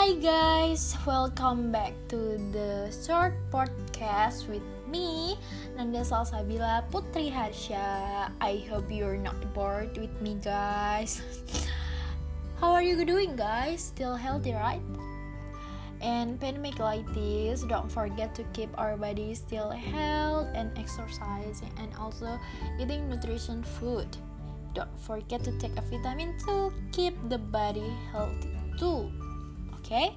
Hi guys, welcome back to the short podcast with me, Nanda Salsabila Putri Harsha. I hope you're not bored with me, guys. How are you doing, guys? Still healthy, right? And pandemic like this, don't forget to keep our body still health and exercise, and also eating nutrition food. Don't forget to take a vitamin to keep the body healthy too. Okay?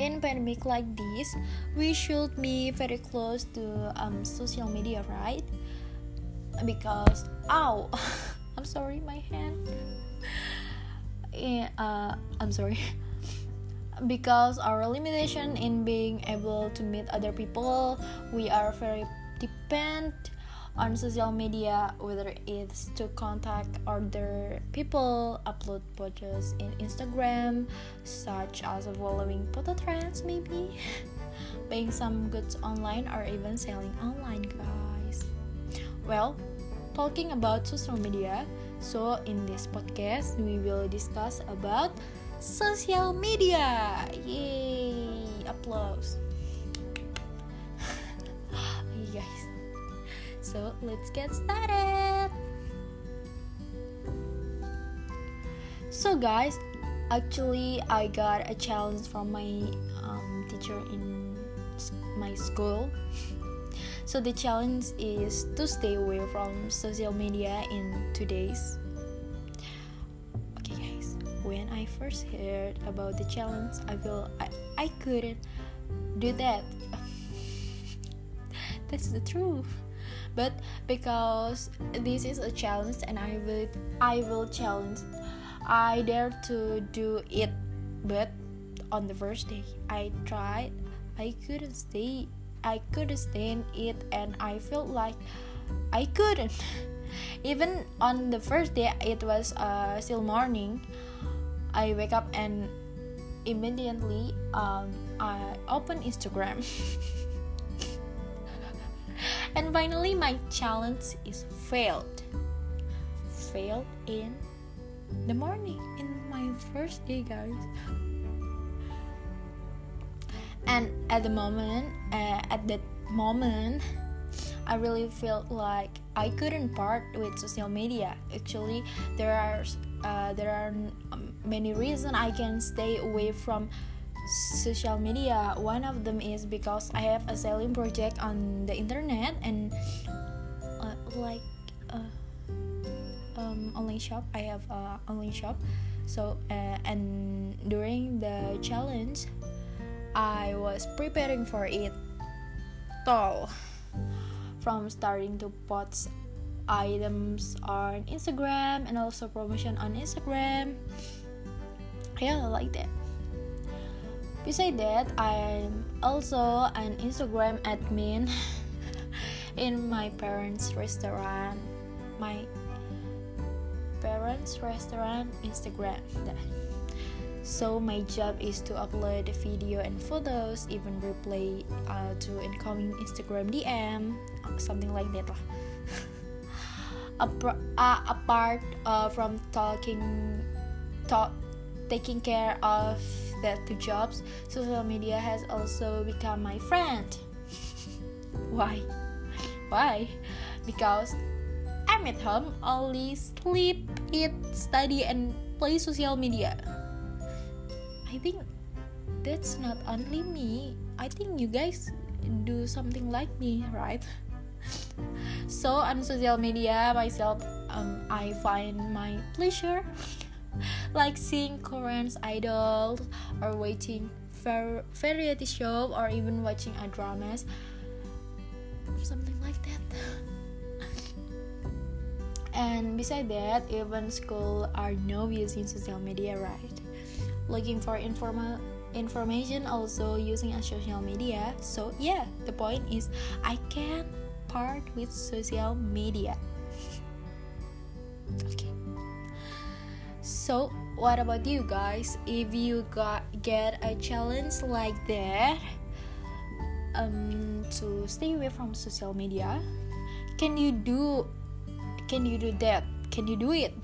In pandemic like this, we should be very close to um, social media, right? Because ow, I'm sorry, my hand. yeah, uh, I'm sorry. because our limitation in being able to meet other people, we are very dependent on social media, whether it's to contact other people, upload photos in Instagram, such as following photo trends, maybe buying some goods online, or even selling online, guys. Well, talking about social media, so in this podcast we will discuss about social media. Yay! Applause. So let's get started. So guys, actually I got a challenge from my um, teacher in my school. so the challenge is to stay away from social media in two days. Okay guys, when I first heard about the challenge, I feel I, I couldn't do that. That's the truth but because this is a challenge and i will i will challenge. I dare to do it but on the first day i tried. I couldn't stay i couldn't stand it and i felt like i couldn't. Even on the first day it was uh, still morning. I wake up and immediately um, i open instagram and finally my challenge is failed. Failed in the morning in my first day guys. And at the moment uh, at that moment i really felt like i couldn't part with social media. Actually there are uh, there are many reasons i can stay away from social media. One of them is because i have a selling project on the internet and uh, like uh, um, online shop. I have a online shop. So uh, and during the challenge i was preparing for it all. From starting to post items on instagram and also promotion on instagram. Yeah I like that Besides that, I'm also an Instagram admin in my parents' restaurant. My parents' restaurant Instagram. So my job is to upload the video and photos, even reply uh, to incoming Instagram DM, something like that lah. uh, apart uh, from talking, talk, taking care of the two jobs, social media has also become my friend. Why? Why? Because I'm at home, only sleep, eat, study, and play social media. I think that's not only me. I think you guys do something like me, right? so on social media myself, um, I find my pleasure like seeing Korean idols or watching variety show or even watching a dramas something like that. And beside that even school are now using social media right? Looking for informal information also using a social media. So yeah the point is i can't part with social media. Okay so, what about you guys? If you got get a challenge like that, um, to stay away from social media, can you do? Can you do that? Can you do it?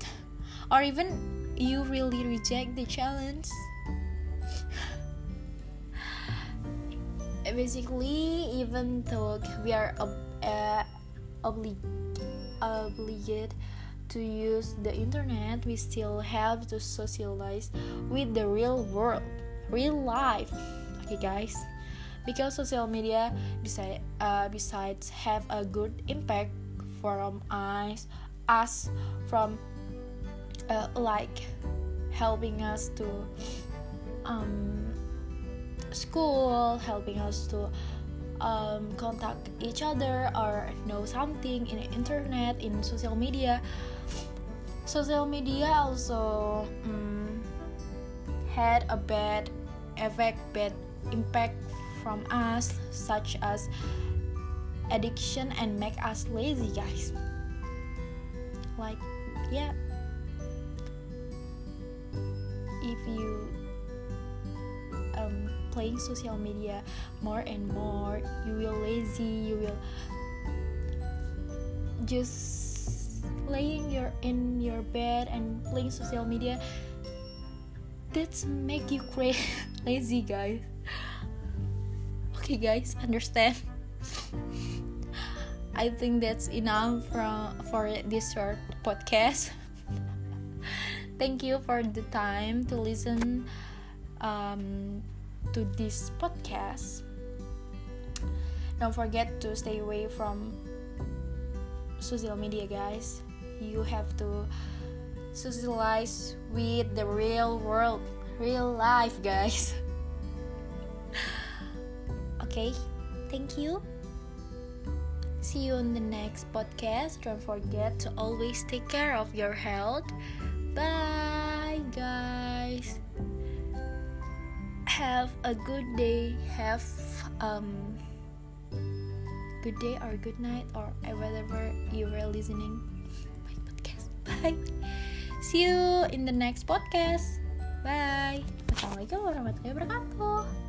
Or even you really reject the challenge? Basically, even though we are ob- uh, obli- obligated to use the internet we still have to socialize with the real world real life. Okay guys. Because social media besides uh, besides have a good impact from us us from uh, like helping us to um, school helping us to um, contact each other or know something in the internet in social media. Social media also um, had a bad effect bad impact from us such as addiction and make us lazy guys. Like yeah. If you playing social media more and more. You will lazy you will just laying your in your bed and playing social media. That's make you crazy lazy guys. Okay guys understand? I think that's enough from for this short podcast. Thank you for the time to listen. Um, to this podcast. Don't forget to stay away from social media, guys. You have to socialize with the real world, real life, guys. okay, thank you. See you on the next podcast. Don't forget to always take care of your health. Bye, guys have a good day have um good day or good night or whatever you were listening my podcast. Bye. See you in the next podcast. Bye. Assalamualaikum warahmatullahi wabarakatuh